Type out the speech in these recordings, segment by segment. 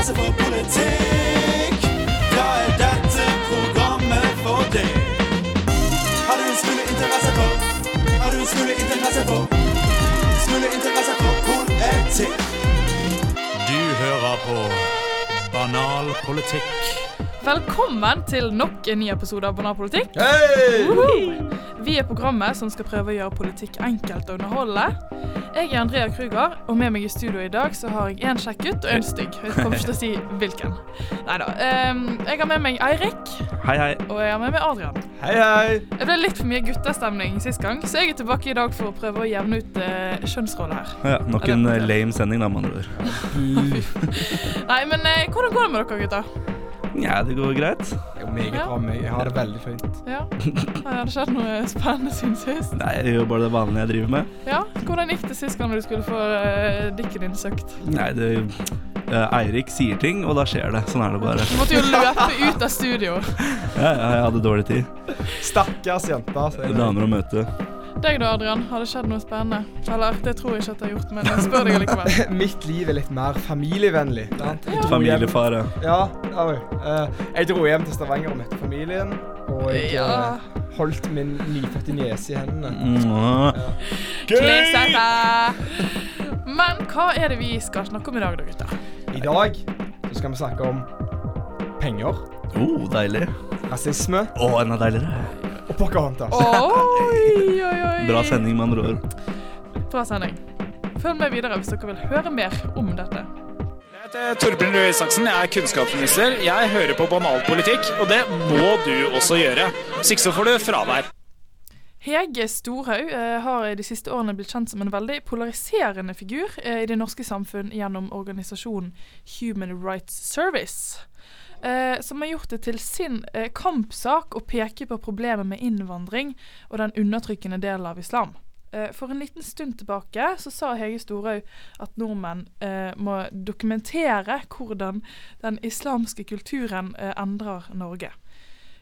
interesse for politikk, da er dette programmet for deg. Har du en smule interesse for Har du en smule interesse for Smule interesse for politikk? Du hører på Banal politikk. Velkommen til nok en ny episode av Banalpolitikk. Woohoo! Vi er programmet som skal prøve å gjøre politikk enkelt og underholdende. Jeg er Andrea Kruger, og med meg i studio i dag så har jeg en kjekk gutt og en stygg. Jeg kommer ikke til å si hvilken. Neida. Um, jeg har med meg Eirik, Hei, hei. og jeg har med meg Adrian. Hei, hei! Det ble litt for mye guttestemning sist gang, så jeg er tilbake i dag for å prøve å jevne ut uh, kjønnsroller her. Ja, nok en eh, lame sending, da, med andre ord. Nei, men uh, hvordan går det med dere, gutter? Ja, det går greit. Det er meget bra med meg. Jeg har det veldig fint. Ja? Har det skjedd noe spennende siden sist? Nei, jeg gjør bare det vanlige jeg driver med. Ja? Hvordan gikk det sist gang du skulle få uh, dikken din søkt? Nei, det eh, Eirik sier ting, og da skjer det. Sånn er det bare. Du måtte jo løpe ut av studio. Ja, ja, jeg hadde dårlig tid. Stakkars jeg. Damer å møte. Deg da, Adrian. Har det skjedd noe spennende? Eller, det tror jeg ikke at det har gjort, men jeg spør deg likevel. Mitt liv er litt mer familievennlig. Jeg dro ja. Ja, oi. Eh, jeg dro hjem til Stavanger og møtte familien. Og jeg Ja. eh, holdt min nyfødte niese i hendene. Gøy! Ja. Men hva er det vi skal snakke om i dag, da, gutter? I dag så skal vi snakke om penger, Oh, deilig. rasisme Å, enda deiligere. Pocahontas. Oi, oi, oi. Bra sending, med andre ord. Bra sending. Følg med videre hvis dere vil høre mer om dette. Jeg heter Torbjørn Røe Isaksen, jeg er kunnskapsminister. Jeg hører på banalpolitikk, og det må du også gjøre. Hvis ikke så får du fravær. Hege Storhaug eh, har i de siste årene blitt kjent som en veldig polariserende figur eh, i det norske samfunn gjennom organisasjonen Human Rights Service. Eh, som har gjort det til sin eh, kampsak å peke på problemet med innvandring og den undertrykkende delen av islam. Eh, for en liten stund tilbake så sa Hege Storhaug at nordmenn eh, må dokumentere hvordan den islamske kulturen eh, endrer Norge.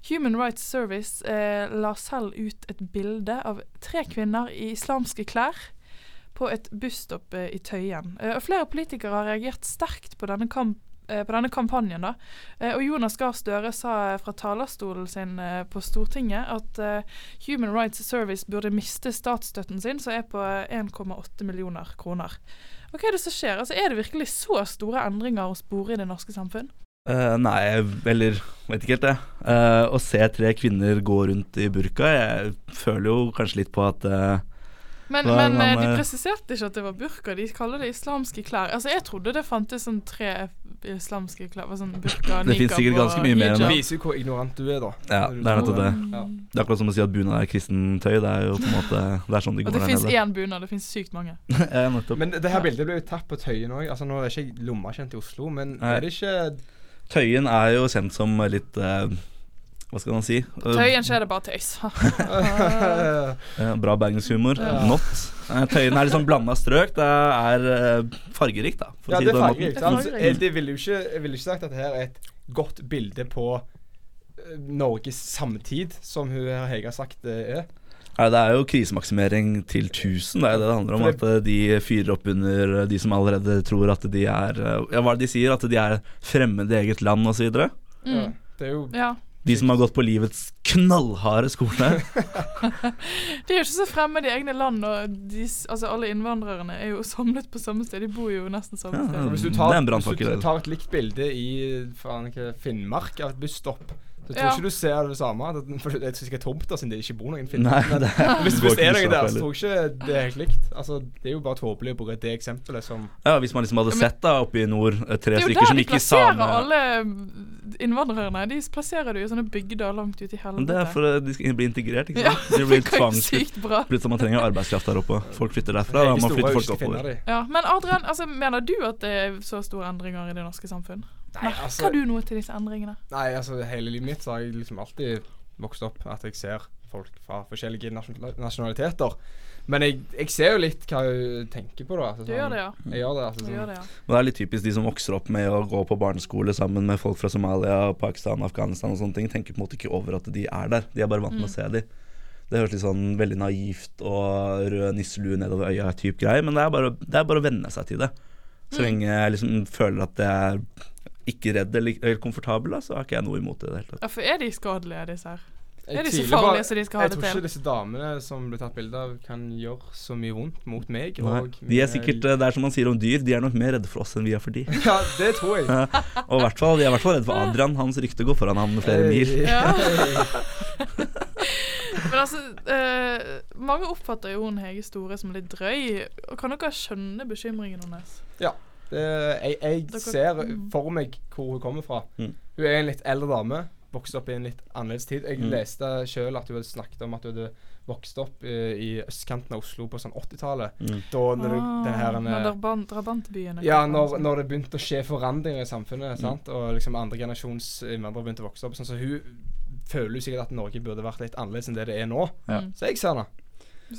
Human Rights Service eh, la selv ut et bilde av tre kvinner i islamske klær på et busstopp i Tøyen. Og flere politikere har reagert sterkt på denne, kamp, på denne kampanjen. da. Eh, og Jonas Gahr Støre sa eh, fra talerstolen sin eh, på Stortinget at eh, Human Rights Service burde miste statsstøtten sin, som er på eh, 1,8 millioner kroner. Og Hva er det som skjer? Altså, Er det virkelig så store endringer å spore i det norske samfunn? Uh, nei, eller vet ikke helt det. Uh, å se tre kvinner gå rundt i burka, jeg føler jo kanskje litt på at uh, Men, men eh, de eh, presiserte ikke at det var burka, de kaller det islamske klær. Altså Jeg trodde det fantes sånn tre islamske klær. Sånn burka, Det finnes sikkert ganske mye mer enn Det viser jo hvor ignorant du er, da. Ja, det er nettopp det. Ja. Det er akkurat som å si at bunad er kristentøy. Det er jo på en måte Det er sånn de Og går det der fins én bunad, det fins sykt mange. ja, nettopp. Men det her bildet ble jo tatt på Tøyen òg. Altså, nå er ikke jeg lommakjent i Oslo, men Nei. er det ikke Tøyen er jo kjent som litt eh, Hva skal man si? På Tøyen skjer det bare tøys. eh, bra bergenshumor. Ja. Not. Eh, Tøyen er liksom blanda strøk. Det er eh, fargerikt, da. For Ja, å si det er fargerikt. Det er sant? Jeg, ville jo ikke, jeg ville ikke sagt at det her er et godt bilde på eh, Norges samtid, som hun Hege har sagt det er. Nei, det er jo krisemaksimering til 1000. Det er det det handler om. At eh, de fyrer opp under de som allerede tror at de er eh, Ja, hva er det de sier? At de er fremmede i eget land osv. Ja, Mm. det er jo Ja. De som har gått på livets knallharde skole. De er jo ikke så fremmed i egne land, og de, altså alle innvandrerne er jo samlet på samme sted. De bor jo nesten samme Ja, sted. Hvis du tar, hvis du tar et likt bilde i faen ikke, Finnmark av et busstopp så tror Ja. ikke du ser det samme. Det- For det er sikkert tomt der siden det ikke bor noen finner. Er, hvis, hvis det er ikke noen der, så tror jeg ikke det er helt likt. Altså, Det er jo bare tåpelig å bruke det eksempelet som Ja, Hvis man liksom hadde sett da oppe i nord eh, tre Det er jo stykker der som de gikk i plasserer alle innvandrerne. De plasserer du i sånne bygder langt ute i Men Det er for at de skal bli integrert, ikke Ja, sant? De det blir bra. Plutselig man trenger arbeidskraft der oppe. Folk flytter derfra. Da man flytter folk oppover. Ja, Men Adrian, altså, mener du at det er så store endringer i det norske samfunn? Nei, Merker altså- du noe til disse endringene? Nei, altså hele livet mitt så har jeg liksom alltid vokst opp at jeg ser folk fra forskjellige nasjonaliteter. Men jeg, jeg ser jo litt hva hun tenker på, da. Altså, Du gjør det, ja. Jeg gjør det, altså, sånn. gjør det, ja. Det er litt typisk de som vokser opp med å gå på barneskole sammen med folk fra Somalia, Pakistan, Afghanistan og sånne ting, tenker på en måte ikke over at de er der. De er bare vant med å se dem. Det høres litt sånn veldig naivt og rød nisselue nedover øya type greier, men det er bare, det er bare å venne seg til det. Så lenge jeg liksom føler at det er ikke redd eller, eller komfortabel, da, så har ikke jeg noe imot det i det hele tatt. Ja, for er de skadelige, disse her? Er de så farlige som de skal ha det til? Jeg tror ikke disse damene som ble tatt bilde av, kan gjøre så mye vondt mot meg. Nei, og de er sikkert, eh, Det er som man sier om dyr, de er nok mer redde for oss enn vi er for de. Ja, det tror jeg. Og i hvert fall, de er i hvert fall redde for Adrian. Hans rykte går foran ham med flere mil. Ja. Men altså, eh, mange oppfatter jo hun Hege Store som litt drøy. Kan dere skjønne bekymringen hennes? Det, jeg jeg Dere- ser mm. for meg hvor hun kommer fra. Mm. Hun er en litt eldre dame. Vokste opp i en litt annerledes tid. Jeg Mm. leste sjøl at hun hadde snakket om at hun hadde vokst opp i, i østkanten av Oslo på sånn 80-tallet. Mm. Da når du, den her Ah, når drabantbyene Ja, når, når det begynte å skje forandringer i samfunnet, Mm. sant? og liksom andre generasjons innvandrere begynte å vokse opp. Sånn, så hun føler jo sikkert at Norge burde vært litt annerledes enn det det er nå. Ja. Så jeg ser henne.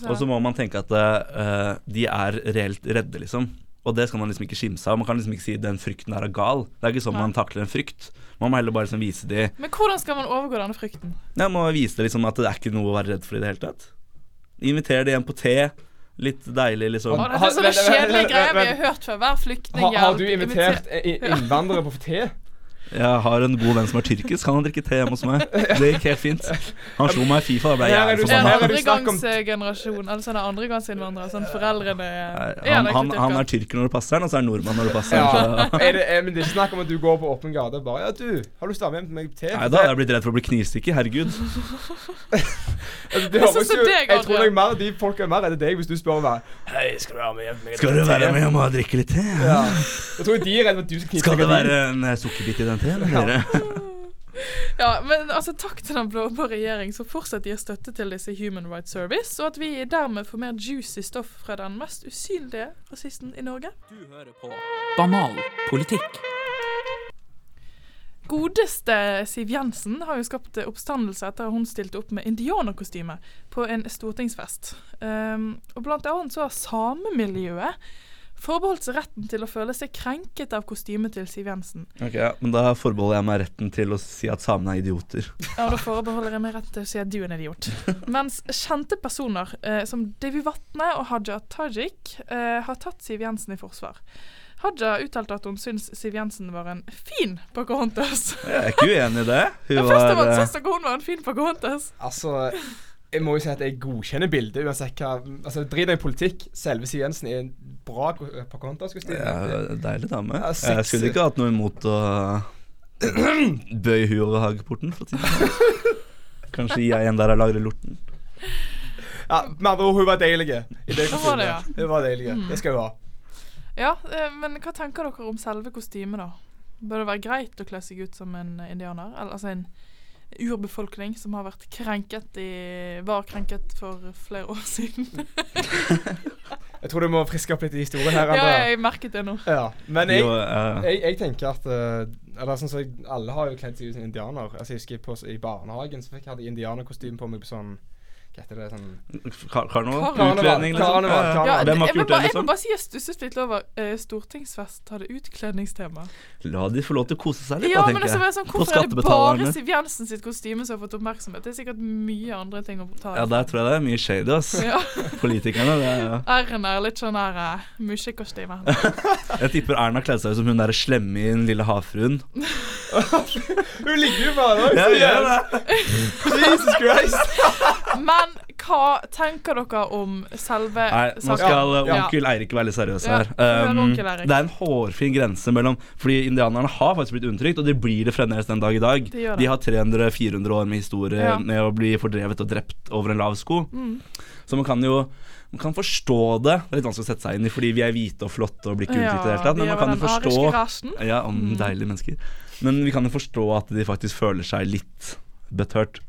Og så må man tenke at uh, de er reelt redde, liksom. Og det skal man liksom ikke skimse av. Man kan liksom ikke si den frykten der er gal. Det er ikke sånn Nei. man takler en frykt. Man må heller bare liksom vise de Men hvordan skal man overgå denne frykten? Man må vise det liksom at det er ikke noe å være redd for i det hele tatt. Inviter de hjem på te. Litt deilig, liksom. Å, det er sånne kjedelige greier vi har hørt før. Hver flyktning Har, har du invitert innvandrere på te? Jeg har en god venn som er tyrkisk. Kan han drikke te hjemme hos meg? Det gikk helt fint. Han slo meg i Fifa. Da ble jeg jævlig du- En her forbanna. er andregangsinnvandrer. andregangsgenerasjon. Sånn foreldrene er Han, han, han er tyrker? når det passer han, og så er han nordmann når det passer Ja. er det, er, men det er ikke snakk om at du går på åpen gate og bare Ja, du, har du lyst til å med meg te? Nei, da hadde jeg blitt redd for å bli knivstukket. Herregud. Altså, det Jeg høres jo- Jeg tror nok mer de folk er mer redde deg hvis du spør meg Hei, skal du være med hjem Skal du være med hjem og drikke litt te? Ja. Jeg tror de er redde for at du skal Skal det være en sukkerbit i den teen? dere. Ja, men altså takk til den blå-blå regjering som fortsatt gir støtte til disse Human Rights Service, og at vi dermed får mer juicy stoff fra den mest usynlige rasisten i Norge. Du hører på Banal politikk. Godeste Siv Jensen har jo skapt oppstandelse etter at hun stilte opp med indianerkostyme på en stortingsfest. Um, og blant annet så har samemiljøet forbeholdt seg retten til å føle seg krenket av kostymet til Siv Jensen. Ok, ja, Men da forbeholder jeg meg retten til å si at samene er idioter. Ja, da forbeholder jeg meg rett til å si at du er en idiot. Mens kjente personer eh, som Davy Vatne og Haja Tajik eh, har tatt Siv Jensen i forsvar. Haja uttalte at hun syns Siv Jensen var en fin Pocahontas. Jeg er ikke uenig i det. Hun Ja, først av var alt eh, syns dere hun var en fin Pocahontas. Altså jeg må jo si at jeg godkjenner bildet uansett hva Altså Drit i politikk. Selve Siv Jensen er en bra ko- Pocahontas-kostyme. ja, Deilig dame. Ja, Jeg skulle ikke hatt noe imot å bøye huet over hageporten, for det sånn. Kanskje jeg en der har lagre lorten. Ja, Med andre ord, hun var deilig. Det Hun var det, ja. Mm. Hun var deilig. Det skal hun ha. Ja, eh, men hva tenker dere om selve kostymet, da? Bør det være greit å kle seg ut som en eh, indianer? Eller altså en urbefolkning som har vært krenket i Var krenket for flere år siden? Jeg tror du må friske opp litt i historien her. ja, Andrea. jeg merket det nå. Ja, Men jeg, jeg, jeg tenker at eh, Eller sånn som jeg, Alle har jo kledd seg ut som indianer. Altså Jeg husker på, I barnehagen så fikk jeg hadde indianerkostyme på meg på sånn Hva heter det? sånn kar karneval? Utkledning, liksom. Ja, ja. Ja, Hvem har ikke gjort det, det, jeg må liksom? bare si jeg stusset litt over eh, stortingsfest hadde utkledningstema. La de få lov til å kose seg litt, Ja, da, men tenker altså, sånn, hvorfor er det bare. Siv Jensen sitt kostyme som har fått oppmerksomhet? Det er sikkert mye andre ting å ta Ja, der tror jeg det er mye shady, ass. Ja, Politikerne. Det er, R-en er litt sånn her uh, musjekostyme. jeg tipper Erna kledde seg ut som hun derre slemme i Den lille havfruen. Hun ligger jo bare der. Jesus Christ. Men hva tenker dere om selve Nei, nå skal Ja, uh, onkel Eirik være litt seriøs Ja, her. Um, det er en hårfin grense mellom Fordi indianerne har faktisk blitt undertrykt, og de blir det fremdeles den dag i dag. De. De har 300-400 år med historie Ja. med å bli fordrevet og drept over en lav sko. Mm. Så man kan jo man kan forstå det. Det er litt vanskelig å sette seg inn i fordi vi er hvite og flotte og blir ikke undertrykt i det hele tatt. Men man kan jo forstå. Ja, om Mm. deilige mennesker. Men vi kan jo forstå at de faktisk føler seg litt butthurt.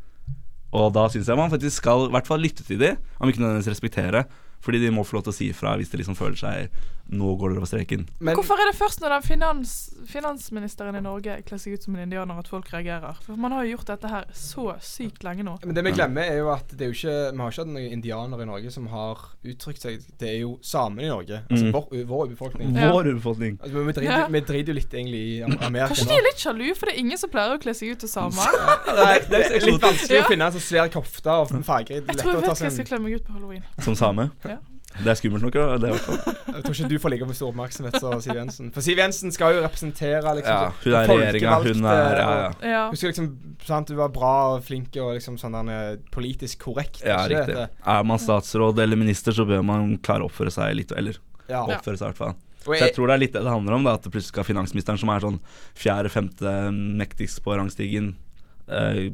Og da syns jeg man faktisk skal i hvert fall lytte til dem, om ikke nødvendigvis respektere. Fordi de må få lov til å si ifra hvis de liksom føler seg Nå går dere over streken. Men Hvorfor er det først når den finans, finansministeren i Norge kler seg ut som en indianer at folk reagerer? For man har jo gjort dette her så sykt lenge nå. Men det vi glemmer, er jo at det er jo ikke Vi har ikke hatt noen indianere i Norge som har uttrykt seg Det er jo samene i Norge. Altså Mm. vår, vår befolkning. Ja. Vår. Altså, vi, driter, Ja. vi driter jo litt egentlig i Am- Amerika Kanskje de er litt sjalu, for det er ingen som pleier å kle seg ut som samer. Nei, det er litt vanskelig Ja. å finne en så svær kofte og en. Jeg tror jeg vet hva jeg skal kle meg ut på halloween. Som same. Ja. Det er skummelt nok, det. Jeg tror ikke du får like med stor oppmerksomhet som Siv Jensen. For Siv Jensen skal jo representere liksom Ja, hun er regjeringa, hun er Ja, ja. Ja. Hun skal liksom sant, Du var bra og flink og liksom sånn der, eh, politisk korrekt. ja riktig. det Er man statsråd eller minister, så bør man klare å oppføre seg litt Eller Ja. oppføre seg, i hvert fall. Så jeg tror det er litt det det handler om. da At det plutselig skal finansministeren, som er sånn fjerde-femte mektigst på rangstigen, eh,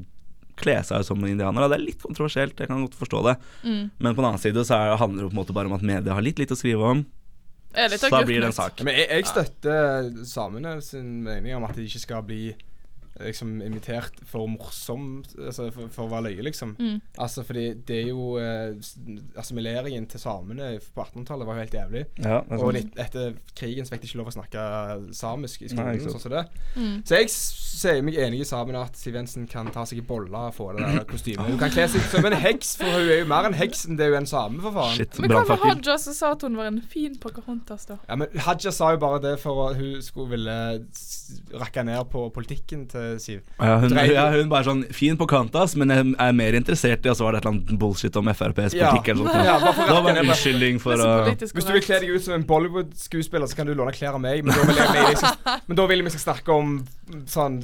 kle seg som en indianer. Det er litt kontroversielt, jeg kan godt forstå det. Mm. Men på den annen side så er, handler det på en måte bare om at media har litt litt å skrive om. Så da blir det en sak. men jeg, jeg støtter samene sin mening om at de ikke skal bli liksom invitert for morsomt Altså for, for å være løye, liksom. Mm. Altså fordi det er jo eh, Assimileringen til samene på 1800-tallet var jo helt jævlig. Ja, er Og litt etter krigen så fikk de ikke lov å snakke samisk i skolen. sant. sånn som det Mm. Så jeg sier meg enig i sammen at Siv Jensen kan ta seg i bolla og få det der kostymet. Hun kan kle seg som en heks, for hun er jo mer en heks enn det er jo en same, for faen. Shit, Men hva med. Haja som sa at hun var en fin Pocahontas, da? Ja, men Haja sa jo bare det for at hun skulle ville rakke ned på politikken til Siv. Ja, hun, ja, hun bare sånn Fin på kantas, men jeg er mer interessert i Og så var det et eller annet bullshit om FrPs Ja. politikk eller noe sånt. Ja, bare for da Det var på unnskyldning for Det å Hvis du vil kle deg ut som en Bollywood-skuespiller, så kan du låne klær av meg, men da vil jeg, jeg skal, men da vil vi skal snakke om sånn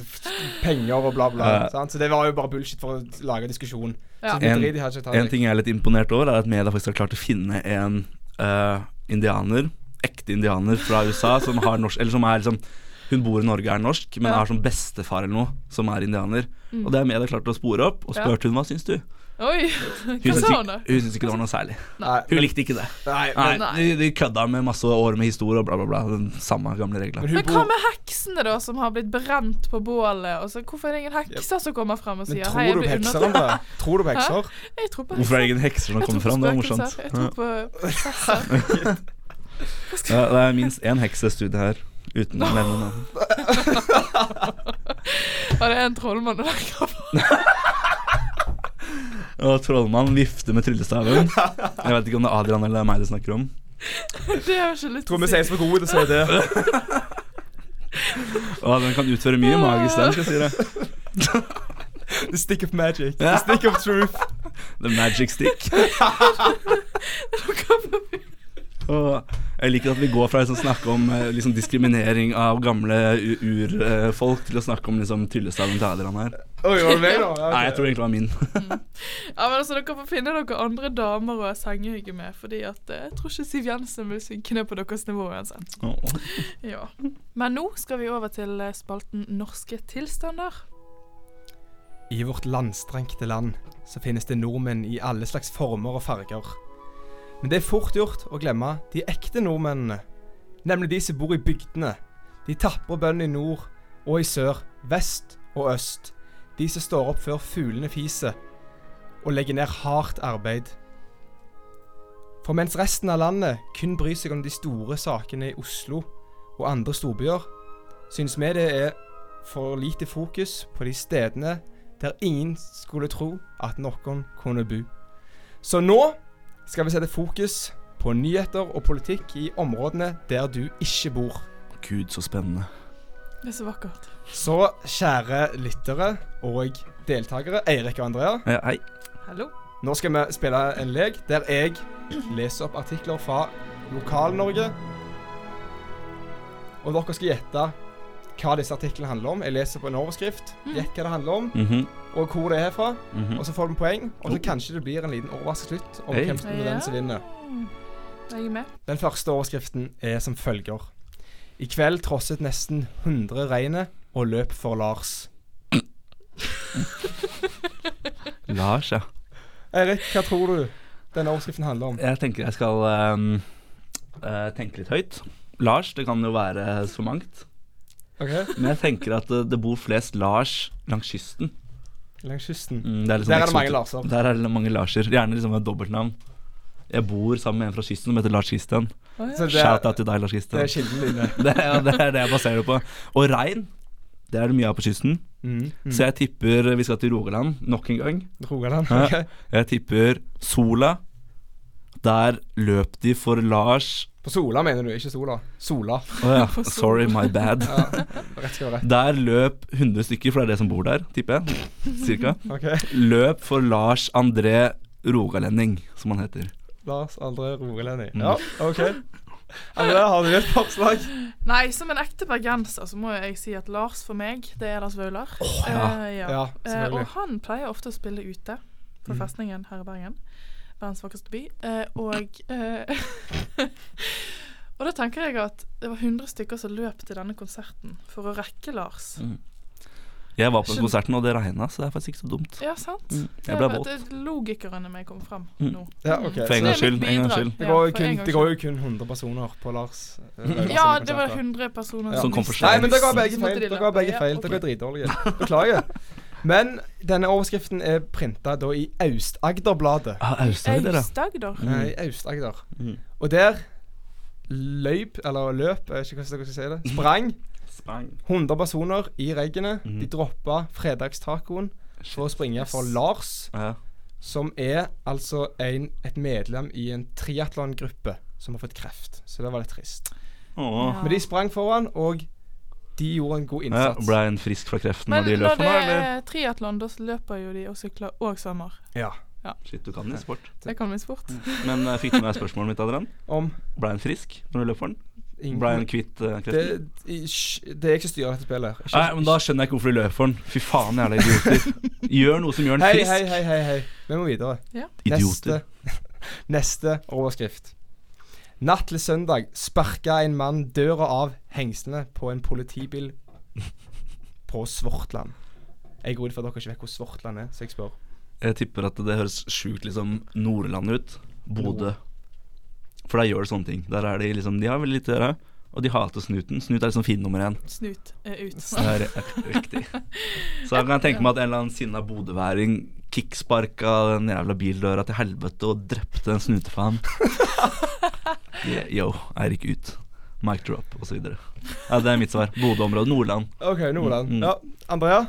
penger og bla, bla. Ja. sant? Så det var jo bare bullshit for å lage diskusjon. Ja. Så En- En ting jeg er litt imponert over, er at media faktisk har klart å finne en uh, indianer, ekte indianer fra USA, som har norsk Eller som er liksom Hun bor i Norge, er norsk, men Ja. har som bestefar eller noe, som er indianer. Mm. Og det har media klart å spore opp, og Ja. spurte hun hva syns du. Oi, hva sa hun da? hun syntes ikke det var noe særlig. Nei, Hun men, likte ikke det. nei, Nei, men, Nei. De, de kødda med masse år med historie og bla, bla, bla. Den samme gamle regler. men Men hva med heksene, da, som har blitt brent på bålet? Og så, hvorfor er det ingen hekser som kommer frem og sier Men Hei, jeg blir hekser, undertrykt?» Tror du på hekser? Jeg tror på Hvorfor er det ingen hekser som kommer frem? fram? Det er morsomt. Jeg tror på hekser. Det er minst én heks i studiet her, uten å nevne navn. Og det er en trollmann du legger på. Og trollmann vifter med tryllestaven. Jeg vet ikke om det er Adrian eller meg du snakker om. Det er ikke litt Tror vi ses for gode til å si det. Og den kan utføre mye magisk, den, skal jeg si det. The stick of magic. The stick of truth. The magic stick. Jeg liker at vi går fra å liksom, snakke om eh, liksom, diskriminering av gamle urfolk til å snakke om liksom, tryllestaven til Adrian her. Oi, var det meg, da? Okay. Nei, jeg tror egentlig det var min. Ja, men altså, Dere får finne dere andre damer å ha sengehygge med, fordi at eh, jeg tror ikke Siv Jensen vil synke ned på deres nivå uansett. Åh. Ja. Men nå skal vi over til eh, spalten Norske tilstander. I vårt landstrengte land så finnes det nordmenn i alle slags former og farger. Men det er fort gjort å glemme de ekte nordmennene. Nemlig de som bor i bygdene. De tapre bøndene i nord og i sør, vest og øst. De som står opp før fuglene fiser og legger ned hardt arbeid. For mens resten av landet kun bryr seg om de store sakene i Oslo og andre storbyer, synes vi det er for lite fokus på de stedene der ingen skulle tro at noen kunne bo. Så nå skal vi sette fokus på nyheter og politikk i områdene der du ikke bor. Gud, så spennende. Det er så vakkert. Så kjære lyttere og deltakere, Eirik og Andrea, Ja, hei. Hallo. nå skal vi spille en lek der jeg leser opp artikler fra Lokal-Norge. Og dere skal gjette hva disse artiklene handler om. Jeg leser på en overskrift. Gjett hva det handler om, Mhm, og hvor det er fra. mhm. Og så får vi poeng, og så Oh. kanskje det blir en liten overraskelse til slutt om Hey. hvem som er den som vinner. Jeg er med. Den første overskriften er som følger. I kveld trosset nesten 100 regnet og løp for Lars. Lars, ja. Eirik, hva tror du denne overskriften handler om? Jeg tenker jeg skal um, uh, tenke litt høyt. Lars, det kan jo være så mangt. Okay. Men jeg tenker at det, det bor flest Lars langs kysten. Langs kysten. Mm, det er liksom Der er det mange Larser. Der er det mange Larser. Gjerne liksom med dobbeltnavn. Jeg bor sammen med en fra kysten som heter Lars Kisten. Oh, ja. Shout er, out til deg, Lars det er kilden dine. Det er, det er det jeg baserer det på. Og regn, det er det mye av på kysten. Mm. Mm. Så jeg tipper vi skal til Rogaland nok en gang. Rogaland. Ja. ok. Jeg tipper Sola. Der løp de for Lars På Sola mener du, ikke Sola. Sola. Oh, ja, sorry, my bad. Ja, rett skal være. Der løp 100 stykker, for det er det som bor der, tipper jeg. Cirka. okay. Løp for Lars André Rogalending, som han heter. Lars André Rogalending. Mm. Ja, OK. André, har du et forslag? Nei, som en ekte bergenser så må jeg si at Lars for meg, det er Lars Vaular. ja. Uh, ja. Ja, uh, og han pleier ofte å spille ute på Mm. festningen her i Bergen. Verdens vakreste by. Eh, og eh, Og da tenker jeg at det var 100 stykker som løp til denne konserten for å rekke Lars. Mm. Jeg var på Skjøn... Konserten, og det regna, så det er faktisk ikke så dumt. Ja, sant? Mm. Jeg er ble våt. det- Logikeren i meg kom fram Mm. nå. Ja, okay. For en Så er gangs skyld. En gang skyld. Det går, jo kun, det går jo kun 100 personer på Lars. eh, Mm. Ja, det var konserter. 100 personer Som kom for Nei, men dere har begge feil. de Dere løpe. begge Ja, feil. Dere er dritdårlige. Beklager. Men denne overskriften er printa da i Aust-Agder-bladet. Ah, Aust-Agder. Aust-Agder. Mm. I Aust-Agder. Mm. Og der løyp, eller løp, jeg vet ikke hvordan dere skal si det, sprang Sprang. 100 personer i reggene. Mm. De droppa fredagstacoen for å springe for Lars, Ja. som er altså en, et medlem i en triatlongruppe som har fått kreft. Så det var litt trist. Åh. Ja. Men de sprang foran, og de gjorde en god innsats. Ja, ble en frisk fra kreften Men når de løp for meg? Men når det er triatlon, da løper jo de og sykler og svømmer. Ja. Shit, du kan din sport. Jeg kan min sport. Men uh, fikk du med deg spørsmålet mitt, Adrian? Om Ble en frisk når du løp for den? ingen- Ble han kvitt uh, det, kreften? det er ikke som styrer dette spillet. Ikke- Nei, men da skjønner jeg ikke hvorfor du løper for den. Fy faen, jævla idioter. Gjør noe som gjør den frisk. hei, hei, hei, hei. Vi må videre. Idioter. Neste, neste overskrift. Natt til søndag sparka en mann døra av hengslene på en politibil på Svortland. Jeg går ut fra at dere ikke vet hvor Svortland er, så jeg spør. Jeg tipper at det høres sjukt liksom Nordland ut. Bodø. For der gjør det sånne ting. Der er de liksom De har veldig lite å gjøre. Og de hater snuten. Snut er liksom fin nummer én. Snut er ut. Det er riktig. Så da kan jeg tenke meg at en eller annen sinna bodøværing kicksparka den jævla bildøra til helvete og drepte en snutefaen. Yeah, yo, Eirik ut. Mic drop, osv. Ja, det er mitt svar. Bodø-området. Nordland. OK, Nordland. Mm, mm. Ja, Andrea?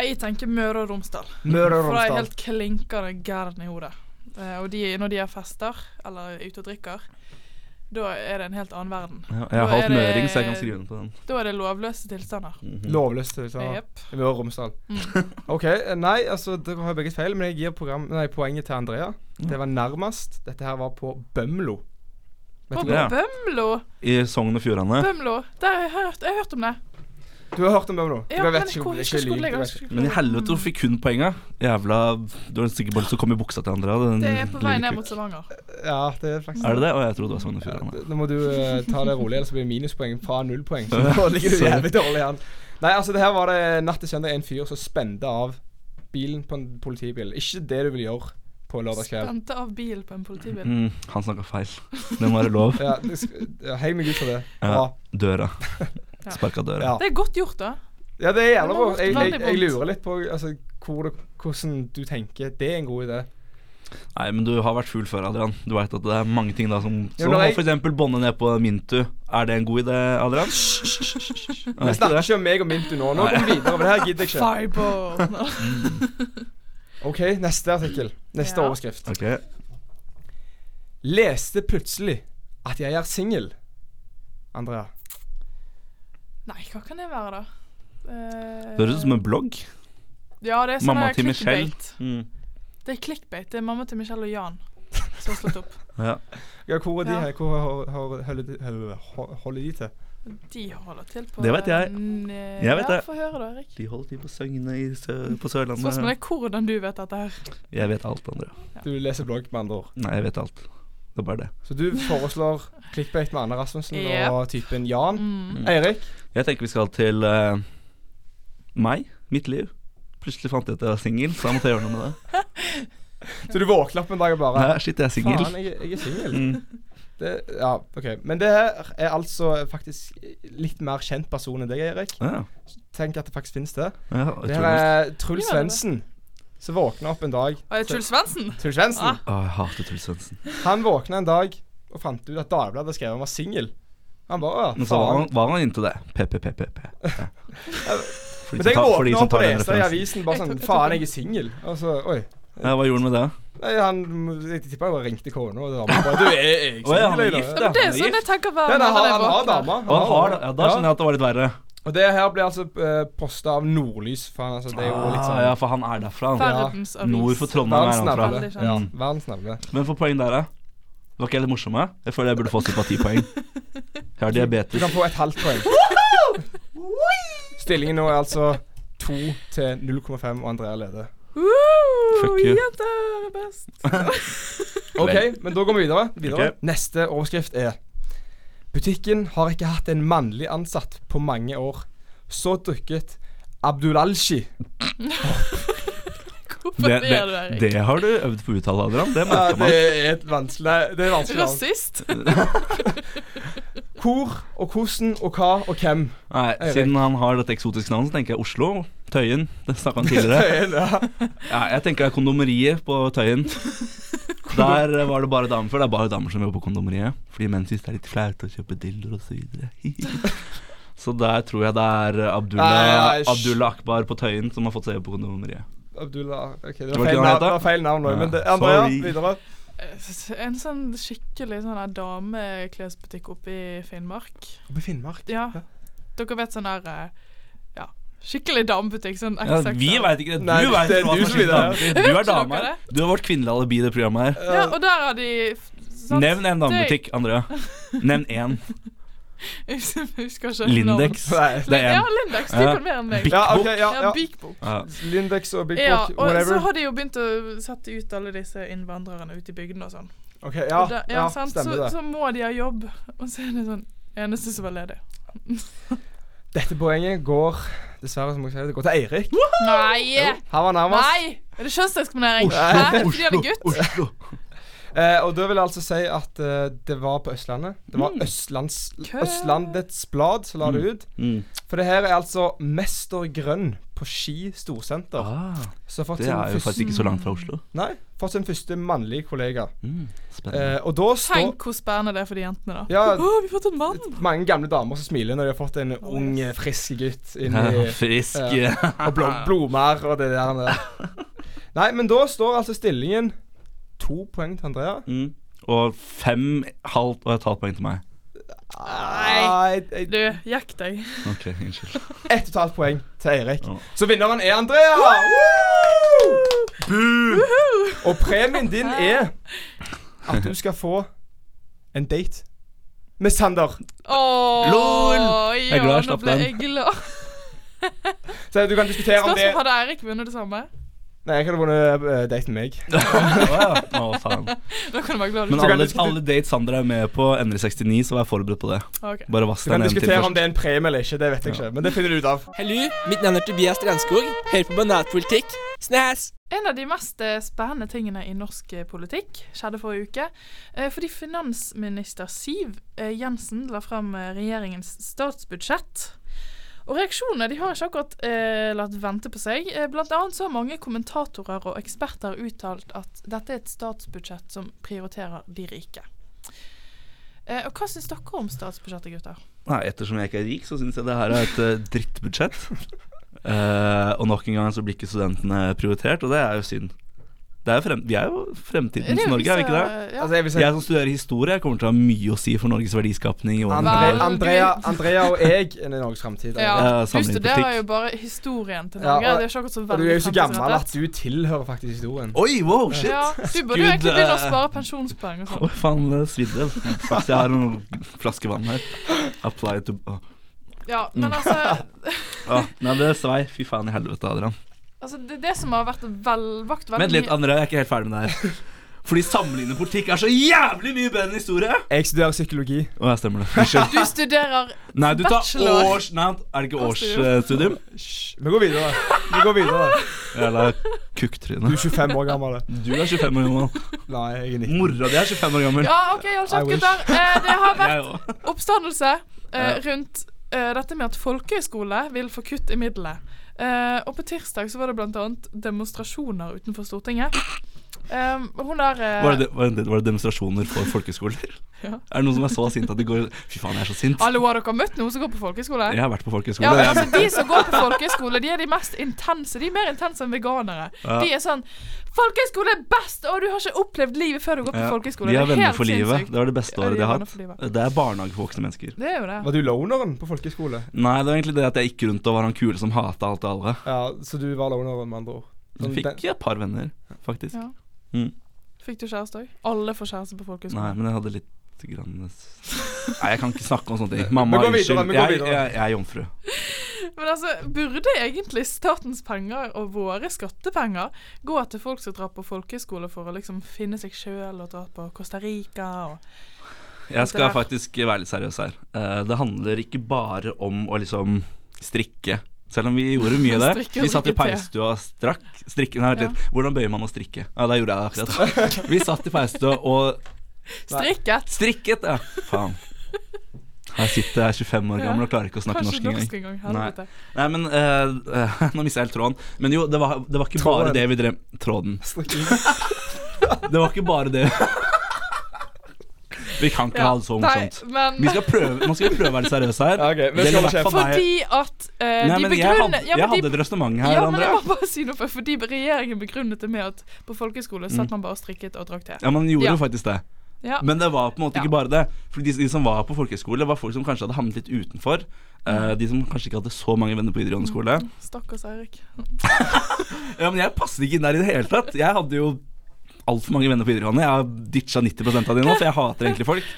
Jeg tenker Møre og Romsdal. Møre og Romsdal. For jeg er helt klinkende gæren i hodet. Eh, og de, når de har fester, eller er ute og drikker, da er det en helt annen verden. Ja, jeg har halvt møring, så jeg kan skrive under på den. Da er det lovløse tilstander. Mm -hmm. Lovløse tilstander. Yep. I Møre og Romsdal. Mm. OK. eh, Nei, altså, dere har begge feil, men jeg gir program, nei, poenget til Andrea. Det var nærmest. Dette her var på Bømlo. Og du, Bømlo! I Sogn og Fjordane. Bømlo! Der har jeg hørt, jeg har hørt om det. du har hørt om Bømlo? Ja, men ikke, hvor- ikke ikke. ikke Men i helvete, du fikk hun poenga? Jævla Du har sikkert bare lyst til å komme i buksa til andre. Det er på vei ned mot Stavanger. Ja, det er faktisk Er det det? Å, jeg trodde det var Sogn og Fjordane. Ja, Nå må du uh, ta det rolig, ellers blir det minuspoeng fra nullpoeng. Så nå ligger du jævlig dårlig an. Nei, altså, det her var det natt til søndag en fyr som spente av bilen på en politibil. Ikke det du vil gjøre på lørdagskveld. Spente av bil på en politibil. Mm, han snakker feil. Det må være lov. Ja, ja, Hei meg ut for det. Ja, døra. Sparka døra. Ja. Det er godt gjort, da. ja, det er jævla bra. Jeg, jeg, jeg lurer litt på altså, hvor det, hvordan du tenker det er en god idé. Nei, men du har vært full før, Adrian. Du veit at det er mange ting da som Ja, Som når å jeg- eksempel bånde ned på Mintu. Er det en god idé, Adrian? Vi Er snakker ikke om meg og Mintu nå. Nå går vi videre, for det her gidder jeg ikke. OK, neste artikkel. Neste Ja. overskrift. Ok. Leste plutselig at jeg er singel. Andrea. Nei, hva kan det være, da? Uh, Det høres ut som en blogg. Ja, det er sånn Mamma til Michelle. Mm. Det er clickbait. Det er mamma til Michelle og Jan som har slått opp. Ja. Ja, hvor er de Ja. her? Hvor holder de til? De holder til på Det vet jeg. n- Jeg vet ja, det. Få høre, da, Erik. De holder til på Søgne i sø på Spørsmålet Sørlandet. er hvordan du vet dette her. Jeg vet alt, André. Du leser blogg, med andre ord. Nei, jeg vet alt. Det er bare det. Så du foreslår clickbait med Anne Rasmussen Yep. og typen Jan. Mm. Eirik? Jeg tenker vi skal til uh, meg, mitt liv. Plutselig fant jeg ut at jeg var singel, så jeg måtte gjøre noe med det. Så du våkner opp en dag og bare Nei, shit, jeg er singel. Faen, jeg, jeg er singel. Mm. Det- Ja, OK. Men det her er altså faktisk litt mer kjent person enn deg, Erik. Ja, Tenk at det faktisk finnes det. ja, Det her er Truls Ja. Svendsen. Som våkna opp en dag Truls Svendsen. Truls Svendsen. Ah. Å, jeg hater Truls Svendsen. Han våkna en dag og fant ut at Dagbladet skrev han var singel. Han bare Å, Men så var han, var han inntil det. PPPPP. Ja. Men jeg våkna opp og leste i avisen bare sånn Faen, jeg er singel. Og så Oi. Ja, hva gjorde han med det? Nei, han Jeg tipper jeg bare ringte kona og dama bare Du, jeg Å, ja, han er gift, ja. Men det er sånn jeg tenker hver Ja, nei, han, han har dame. Og han har. Ja, da skjønner jeg at det var litt verre. Og det her blir altså uh, posta av Nordlys. For han, altså, det er jo litt Ah, sånn ja, for han er derfra. han. Verdens avis. Nord for Trondheim er han fra. navle. Veldig kjent. Ja, verdens navle. Men for poeng der, da? Var ikke jeg litt morsom? jeg? Jeg føler jeg burde få sympatipoeng. Jeg har Du diabetes. kan få et halvt poeng. Stillingen nå er altså 2 til 0,5, og Andrea leder. Fuck you. Jenter er best. OK, men da går vi videre. videre. Ok. Neste overskrift er Butikken har ikke hatt en mannlig ansatt på mange år. Så dukket Abdulalshi Hvorfor Det, du, det, Erik? det har du øvd på å uttale, Adrian. Det ja, merka Det man. er et vanskelig Det er vanskelig navn. Rasist? Hvor og hvordan og hva og hvem. Nei. Siden han har dette eksotiske navnet, så tenker jeg Oslo. Tøyen. Det snakka han tidligere. ja. Ja, jeg tenker kondomeriet på Tøyen. Der var det bare damer før. Det er bare damer som jobber på kondomeriet. Fordi menn syns det er litt flaut å kjøpe dildoer osv. Så der tror jeg det er Abdullah, Nei. Abdullah Akbar på Tøyen som har fått seg jobb på kondomeriet. Abdullah Ok, det var feil navn, det var feil navn nå. Ja, men det, Andrea, sorry. videre. En sånn skikkelig sånn dameklesbutikk oppe i Finnmark. Oppe i Finnmark. Ja. Dere vet sånn der eh, Ja, skikkelig damebutikk. Sånn Ja, vi veit ikke det. Du Nei, vet det er hva du som er. Du er dame her. Du er vårt kvinnelige alibi i det programmet her. Ja, og der har de sant? Nevn en damebutikk, Andrea. Nevn én. Jeg husker ikke Lindex. Nei. Det er Ja. Lindex. De Ja. kan mer enn meg. Big Ja, Book. ja, Ja, ja. Big Book. Ja. Lindex og Big Ja, Book, og så har de jo begynt å sette ut alle disse innvandrerne ute i bygdene og sånn. Ok, ja, da, ja, ja, sant? stemmer så, det. så må de ha jobb, og så er det sånn Eneste som er ledig. Dette poenget går dessverre, som jeg sier, det går til Eirik. Nei! Han var nærmest. Nei! Er det kjønnsdiskriminering? Oslo, Hæ? Fordi han er gutt? Oslo. Eh, og da vil jeg altså si at eh, det var på Østlandet. Det var Østlands, Østlandets Blad som la det ut. Mm. For det her er altså Mester Grønn på Ski storsenter. Ah, Så fått det sin er jo første, faktisk ikke så langt fra Oslo. Nei, fått sin første mannlige kollega. Mm, spennende. Eh, og da står Tenk hvor spennende det er for de jentene, da. Ja, Å, vi har fått en mann! mange gamle damer som smiler når de har fått en ung, eh, frisk gutt inn i frisk. ja. Og blomster og det der. der. Nei, men da står altså stillingen to poeng til Andrea. Mm. Og fem halvt og et halvt poeng til meg. Nei, Du, jakk deg. Ok, unnskyld. ett og et halvt poeng til Eirik. Oh. Så vinneren er Andrea! Woo! Og premien din er at du skal få en date med Sander. Oh, Lol! Jeg er glad jeg slapp den. Så du kan diskutere om det Spørsmål hadde Eirik vunnet det samme? Nei, jeg hadde vunnet uh, date med meg. Å, faen. Da kan du være glad. Men kan alle, alle dates Sander er med på, ender i 69, så vær forberedt på det. Okay. Bare vask Du deg kan ned til diskutere om først. det er en premie eller ikke. Det vet jeg ikke, men det finner du ut av. Hallo, mitt navn er Tobias Strandskog. Hør på Banatpolitikk. Snæs! En av de mest eh, spennende tingene i norsk eh, politikk skjedde forrige uke. eh, Fordi finansminister Siv eh, Jensen la frem eh, regjeringens statsbudsjett. Og reaksjonene de har ikke akkurat eh, latt vente på seg. Eh, blant annet så har mange kommentatorer og eksperter uttalt at dette er et statsbudsjett som prioriterer de rike. Eh, og hva syns dere om statsbudsjettet, gutter? Nei, ettersom jeg ikke er rik, så syns jeg det her er et eh, drittbudsjett. Eh, og nok en gang så blir ikke studentene prioritert, og det er jo synd. Det er frem, vi er jo fremtidens Det er Norge, er vi ikke det? Ja. Altså, jeg si Jeg som studerer historie, kommer til å ha mye å si for Norges verdiskapning. Andre, Andrea, Andrea og jeg er Norges framtid. Ja, Ja, du sammenlignet studerer jo bare historien til Ja, Norge. og- det er ikke så Og veldig du er jo så gammel at du tilhører faktisk historien. Oi, wow, shit! Ja, du burde jo egentlig begynne å eh, spare pensjonspoeng og Oi, sånn. faen, det svidde. Jeg har en flaske vann her. Apply to Ja, men Mm. altså, Nei, det svei. Fy faen i helvete, Adrian. Altså det, det som har vært vel, vakt veldig Vent litt, andre, André. Jeg er ikke helt ferdig med det her. Fordi sammenlignende politikk er så jævlig mye bedre enn historie! Jeg studerer psykologi. Å, jeg stemmer det. Unnskyld. Du studerer Nei, du tar Bachelor. års Nei, er det ikke Årsstudium. Hysj. Vi går videre. Vi går videre. Jævla Du er 25 år gammel. Du er 25 år gammel. Nei, jeg er 19. Mora di er 25 år gammel. Ja, OK, hold kjeft, gutter. Eh, det har vært oppstandelse eh, rundt eh, dette med at folkehøyskole vil få kutt i midlene. Eh, og på tirsdag så var det annet demonstrasjoner utenfor Stortinget. Um, hun der eh, Var, det, var, det, var det demonstrasjoner for folkeskoler? Ja. Er det noen som er så sint at de går Fy faen, jeg er så sint. Hallo, har dere møtt noen som går på folkeskole? Jeg har vært på folkeskole. Ja, men altså, De som går på folkeskole, de er de mest intense. De er mer intense enn veganere. Ja. De er sånn Folkeskole er best!' Og du har ikke opplevd livet før du går på Ja, folkeskole. De er venner for livet. sinnssykt. Det var det beste året de de har hatt. Det er barnehage for voksne mennesker. Det er jo det. Var du loneren på folkeskole? Nei, det var egentlig det at jeg gikk rundt og var han kule som hata alt og alle. Ja, så du var loneren, med andre ord. Jeg Sånn, fikk et par venner, faktisk. Ja. Mm. Fikk du kjæreste òg? Alle får kjæreste på Nei, men jeg hadde litt grann Nei, jeg kan ikke snakke om sånne ting. Mamma, unnskyld. vi Jeg, jeg, jeg er jomfru. Men altså, burde egentlig statens penger og våre skattepenger gå til folk som drar på folkehøyskole for å liksom finne seg sjøl og dra på Costa Rica og Jeg skal faktisk være litt seriøs her. Eh, det handler ikke bare om å liksom strikke. Selv om vi gjorde mye det. Vi satt i peistua og strakk. Strikke, nei, ja. Hvordan bøyer man å strikke? Ja, det gjorde jeg akkurat. Vi satt i peistua og strikket. strikket, ja. Faen. Her sitter jeg 25 år gammel og klarer ikke å snakke Kanskje norsk engang. norsk engang. Nei. Nei, men uh, eh, Nå mista jeg helt tråden. Men jo, det var, det var ikke bare det vi drev Tråden. Det var ikke bare det. Vi kan ikke Ja. ha det så morsomt. men Vi skal prøve, man skal prøve å være seriøse her. Okay. Fordi at uh, Nei, de jeg begrunner hadde, jeg de- hadde et resonnement her, ja, men jeg må bare si noe for Fordi regjeringen begrunnet det med at på folkehøyskole satt man bare og strikket og drakk te. Ja, man gjorde Ja. jo faktisk det. Ja. Men det var på en måte Ja. ikke bare det. For de, de som var på folkehøyskole, var folk som kanskje hadde havnet litt utenfor. Uh, de som kanskje ikke hadde så mange venner på videregående skole. Stakkars Eirik. Ja, Men jeg passet ikke inn der i det hele tatt. Jeg hadde jo altfor mange venner på videregående. Jeg har ditcha 90% av de nå, for jeg hater egentlig folk.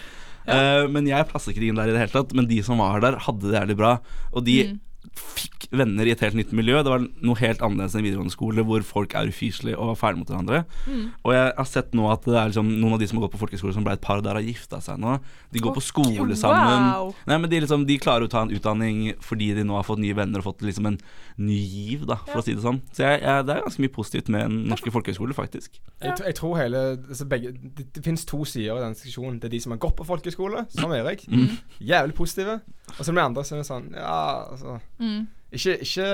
Eh, men jeg passet ikke inn der i det hele tatt. Men de som var der, hadde det jævlig bra. Og de Mm. Fikk venner i et helt nytt miljø. Det var noe helt annerledes enn videregående skole, hvor folk er ufyselige og fæle mot hverandre. Mm. Og jeg har sett nå at det er liksom noen av de som har gått på folkehøyskole som ble et par der har gifta seg nå. De går på skole sammen. Wow. Nei, men de, liksom, de klarer å ta en utdanning fordi de nå har fått nye venner og fått liksom en ny giv, da, for Ja. å si det sånn. Så jeg, jeg, det er ganske mye positivt med den norske folkehøyskole, faktisk. Jeg, jeg tror hele altså begge, Det, det finnes to sider i den diskusjonen. Det er de som har gått på folkehøyskole, som Erik. Mm. Jævlig positive. Og så er det de andre som er sånn Ja, altså Mm. Ikke, ikke,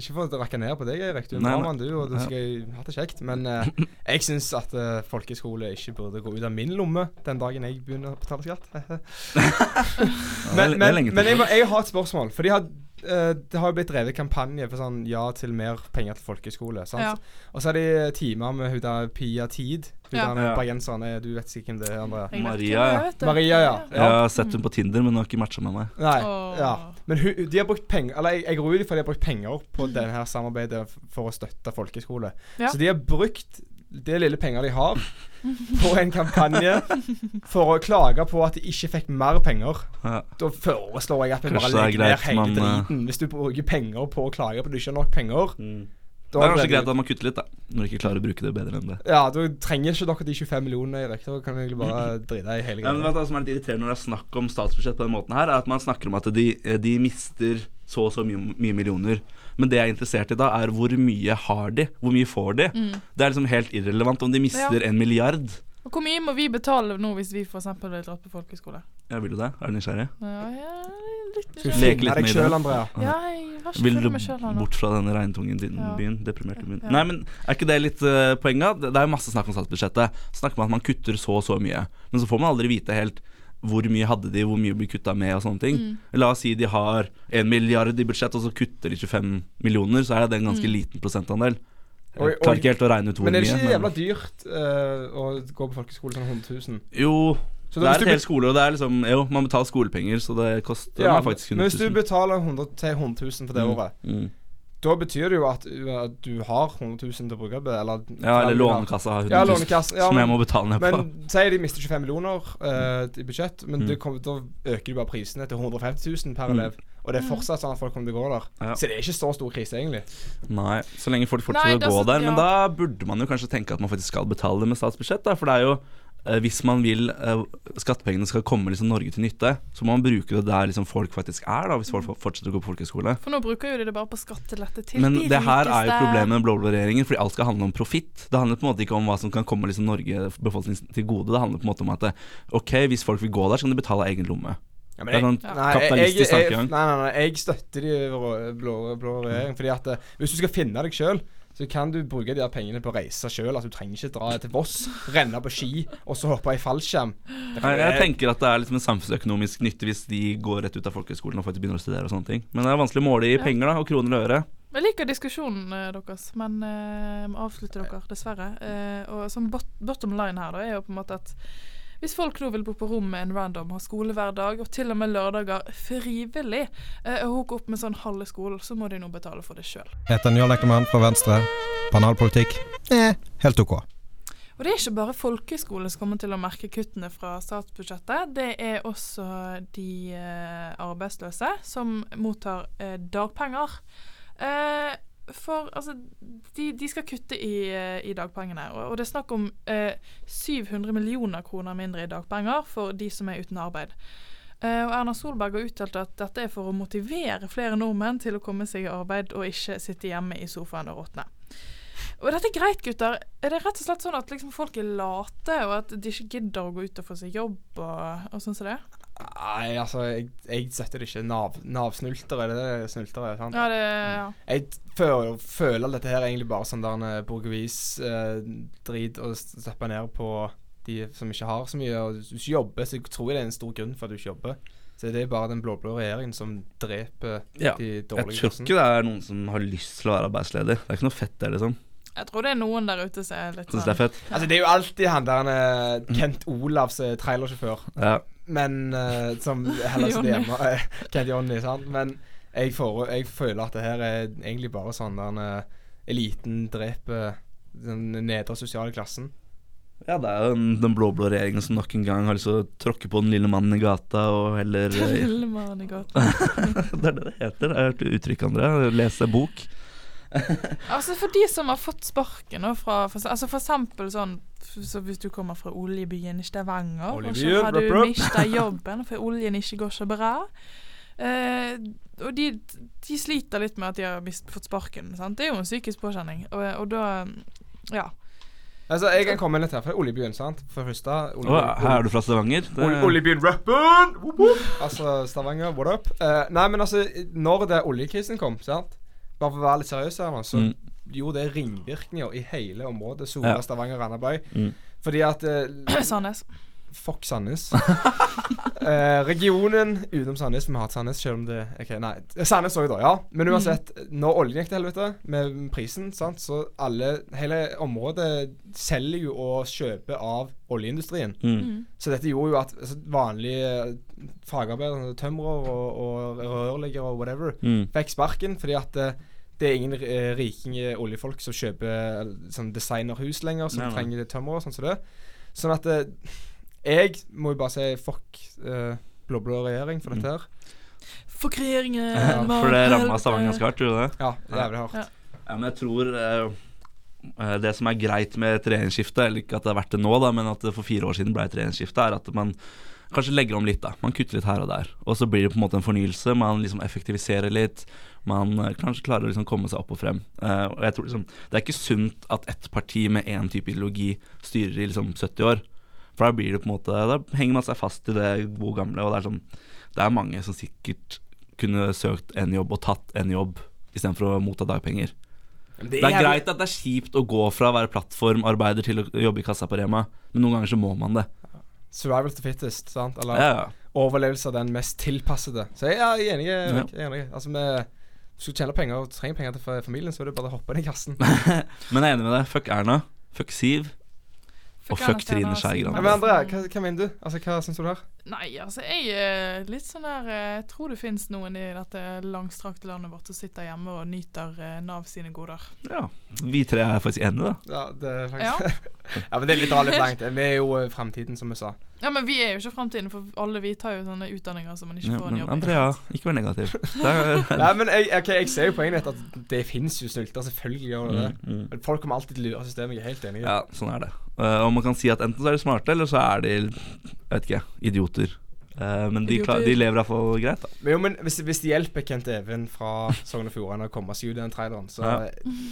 ikke for å rakke ned på deg, Eirik. Du er mann, du, og du skal ha det kjekt. Men eh, jeg syns at uh, folkehøyskole ikke burde gå ut av min lomme den dagen jeg begynner å betale skatt. Men men, men jeg, jeg har et spørsmål. For de har, eh, det har jo blitt drevet kampanje for sånn ja til mer penger til folkehøyskole. Ja. Og så er det timer med hun der Pia Tid. Hun Ja. der bergenseren. er Du vet sikkert hvem det er, Andrea? Maria, ja. Maria, ja. Jeg har sett henne på Tinder, men hun har ikke matcha med meg. Nei. oh. Ja. Men hun, de har brukt penger Eller jeg, jeg går ut ifra de har brukt penger på denne her samarbeidet for å støtte folkehøyskole. Ja. Så de har brukt det lille penger de har, på en kampanje for å klage på at de ikke fikk mer penger. Ja. Da foreslår jeg at vi bare det er legger ned hele eh, driten. Hvis du bruker penger på å klage på at du ikke har nok penger, Det da er kanskje greit at man kutter litt, da. Når du ikke klarer å bruke det bedre enn det. Ja, da trenger ikke dere de 25 millionene, Erik. Da kan du egentlig bare drite i hele Ja, men greia. vet du hva som er litt irriterende når det er snakk om statsbudsjett på den måten her, er at man snakker om at de, de mister så og så mye, mye millioner. Men det jeg er interessert i da, er hvor mye har de? Hvor mye får de? Det er liksom helt irrelevant om de mister Mm. Ja. en milliard. Og hvor mye må vi betale nå hvis vi f.eks. vil dra på folkehøyskole? Ja, vil du det? Er du nysgjerrig? Ja, ja, litt nysgjerrig. leke litt med? Andrea? Ja, jeg har ikke Vil du meg bort fra denne regntunge din- Ja. byen? Deprimerte byen? Ja. Nei, men er ikke det litt uh, poenget? Det det er jo masse snakk om statsbudsjettet. Snakker man at man kutter så og så mye. Men så får man aldri vite helt hvor mye hadde de, hvor mye blir kutta med og sånne ting. Mm. La oss si de har en milliard i budsjett, og så kutter de 25 millioner, så er det en ganske Mm. liten prosentandel. Jeg klarer ikke helt å regne ut hvor mye. Men er det mye. ikke jævla dyrt uh, å gå på folkeskole sånn 100 000? Jo, Så det da, er et helt skole, og det er liksom Jo, man betaler skolepenger, så det koster Ja, faktisk 100 000. men hvis du betaler 100 til 100 000 for det Mm, året, mm. Da betyr det jo at, at du har 100 000 til å bruke på det, eller Ja, eller Lånekassa har 100 Ja, 000, Lånekassen. Ja, som jeg må betale ned på. men si de mister 25 millioner eh, i budsjett, men Mm. kommer, da øker du bare prisene til 150 000 per Mm. elev. Og det er fortsatt sånn at folk kommer til å gå der. Ja. Så det er ikke så stor krise, egentlig. Nei, så lenge folk fortsetter det er å gå så- der. Men da burde man jo kanskje tenke at man faktisk skal betale det med statsbudsjett. Da, for det er jo hvis man vil eh, skattepengene skal komme liksom Norge til nytte, så må man bruke det der liksom folk faktisk er, da, hvis folk fortsetter å gå på folkehøyskole. For nå bruker jo de det bare på skattelette til Men de det her er jo problemet med blå-blå regjeringen, fordi alt skal handle om profitt. Det handler på en måte ikke om hva som kan komme liksom Norge, befolkningen til gode. Det handler på en måte om at eh, ok, hvis folk vil gå der, så kan de betale av egen lomme. Ja, Det sånn Nei, jeg, jeg, jeg, nei, nei, nei, jeg støtter de blå, blå regjering. Fordi at eh, hvis du skal finne deg sjøl, så kan du bruke de der pengene på å reise sjøl. Altså, du trenger ikke dra til Voss, renne på ski og så hoppe i fallskjerm. Nei, Jeg, jeg tenker at det er liksom en samfunnsøkonomisk nytte hvis de går rett ut av folkehøyskolen og faktisk begynner å studere og sånne ting. Men det er vanskelig å måle i penger da, og kroner og øre. Jeg liker diskusjonen eh, deres, men vi jeg må avslutte dere, dessverre. Uh, og som bottom line her, da, er jo på en måte at hvis folk nå vil bo på rom med en random, ha skole hver dag, og til og med lørdager frivillig, eh, og hooke opp med sånn halve skolen, så må de nå betale for det sjøl. Heter Njål Eklemann fra Venstre. Banalpolitikk? Eh, helt ok. Og det er ikke bare folkehøyskole som kommer til å merke kuttene fra statsbudsjettet. Det er også de eh, arbeidsløse som mottar eh, dagpenger. Eh, for altså, de, de skal kutte i, eh, i dagpengene. Og, og det er snakk om eh, 700 millioner kroner mindre i dagpenger for de som er uten arbeid. Eh, og Erna Solberg har uttalt at dette er for å motivere flere nordmenn til å komme seg i arbeid og ikke sitte hjemme i sofaen og råtne. Og dette er greit, gutter. Er det rett og slett sånn at liksom folk er late, og at de ikke gidder å gå ut og få seg jobb og, og sånn som det? Nei, altså, jeg, jeg setter det ikke. Nav, Nav-snultere, er det er? sant? Ja, det ja. Jeg føler, føler dette her er egentlig bare sånn der en bourgeois-drit å steppe ned på de som ikke har så mye. Og hvis du ikke jobber, så jeg tror jeg det er en stor grunn for at du ikke jobber. Så det er bare den blå-blå regjeringen som dreper Ja, de Jeg tror ikke det er noen som har lyst til å være arbeidsledig. Det er ikke noe fett der, liksom. Jeg tror det er noen der ute som er litt sånn. det er sånn. Altså, det er jo alltid han der eh, Kent Olavs eh, trailersjåfør, Ja. Men uh, som heller sitter Johnny. hjemme. eh, Kent Jonny, sant. Men jeg, får, jeg føler at det her er egentlig bare sånn der uh, eliten dreper den nedre sosiale klassen. ja, det er jo den, den blå-blå regjeringen som nok en gang har lyst til å tråkke på den lille mannen i gata og heller Den Lille mannen i gata. Det er det det heter. Jeg har hørt uttrykk, André. Lese bok. Altså For de som har fått sparken nå fra for, altså for eksempel sånn så Hvis du kommer fra oljebyen i Stavanger, og så har du mista jobben for oljen ikke går så bra eh, Og de, de sliter litt med at de har mist, fått sparken. Sant? Det er jo en psykisk påkjenning. Og, og da Ja. Altså, Jeg kan komme litt her, fra oljebyen, sant. For første olje, oh, her er du fra Stavanger? Det- Ol Oljebyen rappen! Altså Stavanger, what up? Uh, nei, men altså, når det oljekrisen kom, sant Bare for å være litt seriøs her nå, så Mm. gjorde det ringvirkninger i hele området. Sola, Ja. Stavanger, Randaberg. Mm. Fordi at eh, Sandnes. Fuck Sandnes. eh, regionen utenom Sandnes. Vi har hatt Sandnes, selv om det Ok, nei. Sandnes òg, da. Ja. Men uansett, når oljen gikk til helvete med prisen, sant, så alle Hele området selger jo og kjøper av oljeindustrien. Mm. Så dette gjorde jo at altså, vanlige fagarbeidere, tømrer og, og rørleggere og whatever, Mm. fikk sparken fordi at eh, det er ingen eh, rikinge oljefolk som kjøper eh, sånn designerhus lenger, som Nei, nei. trenger tømmer og sånn som det. Sånn at eh, jeg må jo bare si fuck eh, blå-blå regjering for dette her. Fuck regjeringen! Ja, For det ramma. Stavanger ganske hardt, tror du det? Ja, jævlig hardt. Ja. Ja, men jeg tror eh, Det som er greit med et regjeringsskifte, eller ikke at det har vært det nå, da, men at det for fire år siden ble et regjeringsskifte, er at man kanskje legger om litt. da Man kutter litt her og der. Og så blir det på en måte en fornyelse. Man liksom effektiviserer litt. Man kanskje klarer å liksom komme seg opp og frem. Uh, og jeg tror liksom Det er ikke sunt at ett parti med én type ideologi styrer i liksom 70 år. For da blir det på en måte Da henger man seg fast i det gode gamle. Og det er sånn Det er mange som sikkert kunne søkt en jobb og tatt en jobb istedenfor å motta dagpenger. Men Det er greit at det er kjipt å gå fra å være plattformarbeider til å jobbe i kassa på Rema, men noen ganger så må man det. Survival to fittest, sant? Eller Ja, ja. overlevelse av den mest tilpassede. Så jeg, er enig. Jeg, er enig. Altså, med hvis du tjener penger og trenger penger til familien, så er det bare å hoppe inn i kassen. Men jeg er enig med deg. Fuck Erna. Fuck Siv. Og fuck Trine Skei Grande. men Andrea, hva, hva mener du? Altså, Hva syns du her? Nei, altså jeg er litt sånn der eh, Jeg tror det finnes noen i dette langstrakte landet vårt som sitter hjemme og nyter eh, Nav sine goder. Ja. Vi tre er faktisk enige, da. Ja, det er faktisk Ja, men det er litt litt langt. Vi er jo eh, fremtiden, som vi sa. ja, men vi er jo ikke framtiden, for alle vi tar jo sånne utdanninger som man ikke Ja, får en jobb i. Andrea, ikke vær negativ. Nei, men jeg, okay, jeg ser jo poenget ditt, at det fins jo snylter. Selvfølgelig gjør det det. mm, mm. Folk kommer alltid til å lure systemet. Jeg er helt enig. Ja, sånn er det. Eh, og man kan si at enten så er de smarte, eller så er de jeg vet ikke, idioter. Uh, men de, klar, de lever iallfall greit, da. Men jo, men hvis, hvis det hjelper Kent Even fra Sogn og Fjordane å komme seg ut i den traileren, så Ja.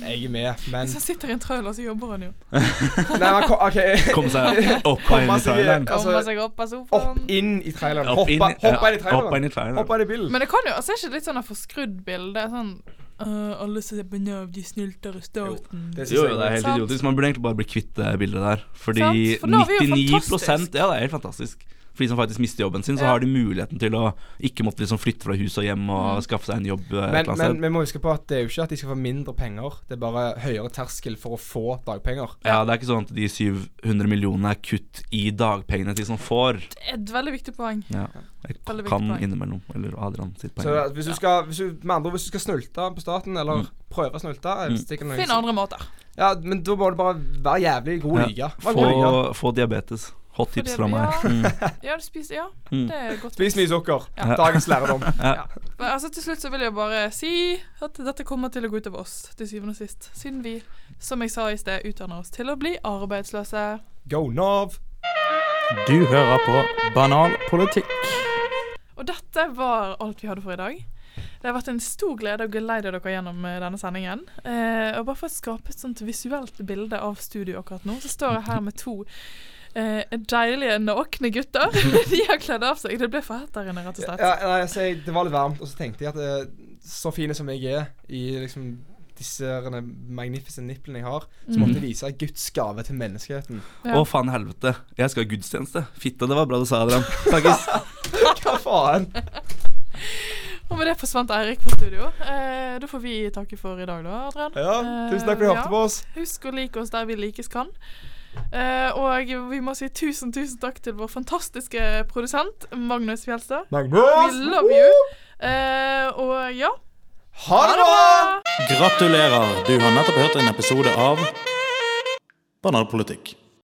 jeg er med. Men Hvis han sitter i en trailer, så jobber han jo. Nei, men ko- OK. Komme seg opp av inn i traileren. Altså, seg opp av sofaen. Opp inn i traileren. Hoppa inn i ja, hoppa inn i traileren. Hoppa inn i bilen. Men det kan jo altså er ikke litt sånn forskrudd bilde? Sånn øh, Alle som ser på Nav, de snylter i staten. det Jo, jo, det er helt idiotisk. Man burde egentlig bare bli kvitt det bildet der. Fordi Sant, for nå har vi jo 99 fantastisk. Ja, det er helt fantastisk. For de som faktisk mister jobben sin, så Ja. har de muligheten til å ikke måtte liksom flytte fra hus og hjem og skaffe seg en jobb eh, Men, men vi må huske på at det er jo ikke at de skal få mindre penger. Det er bare høyere terskel for å få dagpenger. Ja, Det er ikke sånn at de 700 millionene er kutt i dagpengene til de som får. Det er et veldig viktig poeng. Ja, jeg Veldig kan poeng. innimellom. Eller Adrian sitt poeng. Så hvis du skal, hvis du, med andre ord, hvis du skal snulte på staten, eller Mm. prøve å snulte Mm. Finn andre måter. Ja, men da må du bare være jævlig god å lyge. Få, få diabetes. Hot tips fra meg. ja. Mm. Ja, spis, ja, Mm. det er godt Spis mye sukker. Ja. Dagens lærdom. Ja. Men altså Til slutt så vil jeg bare si at dette kommer til å gå utover oss til syvende og sist. Siden vi, som jeg sa i sted, utdanner oss til å bli arbeidsløse. Go Nav. Du hører på Banal politikk. Og dette var alt vi hadde for i dag. Det har vært en stor glede å geleide dere gjennom eh, denne sendingen. Eh, og bare for å skape et sånt visuelt bilde av studio akkurat nå, så står jeg her med to eh, deilige nakne gutter. De har kledd av seg. Det ble for hett der inne, rett og slett. Ja, nei, altså, jeg, det var litt varmt, og så tenkte jeg at eh, så fine som jeg er i liksom disse magnificent nipplene jeg har, så måtte jeg vise Guds gave til menneskeheten. Ja. Å, faen helvete. Jeg skal ha gudstjeneste. Fitte, det var bra du sa, Adrian. Takkis. Hva faen? Og med det forsvant Eirik fra studio. Eh, da får vi takke for i dag, da, Adrian. Ja, tusen takk for at du hørte på oss. Husk å like oss der vi likes kan. Eh, og vi må si tusen, tusen takk til vår fantastiske produsent Magnus Fjelstad. We Magnus! love you. Eh, og ja, Ha det bra! Gratulerer! Du har nettopp hørt en episode av Banalpolitikk.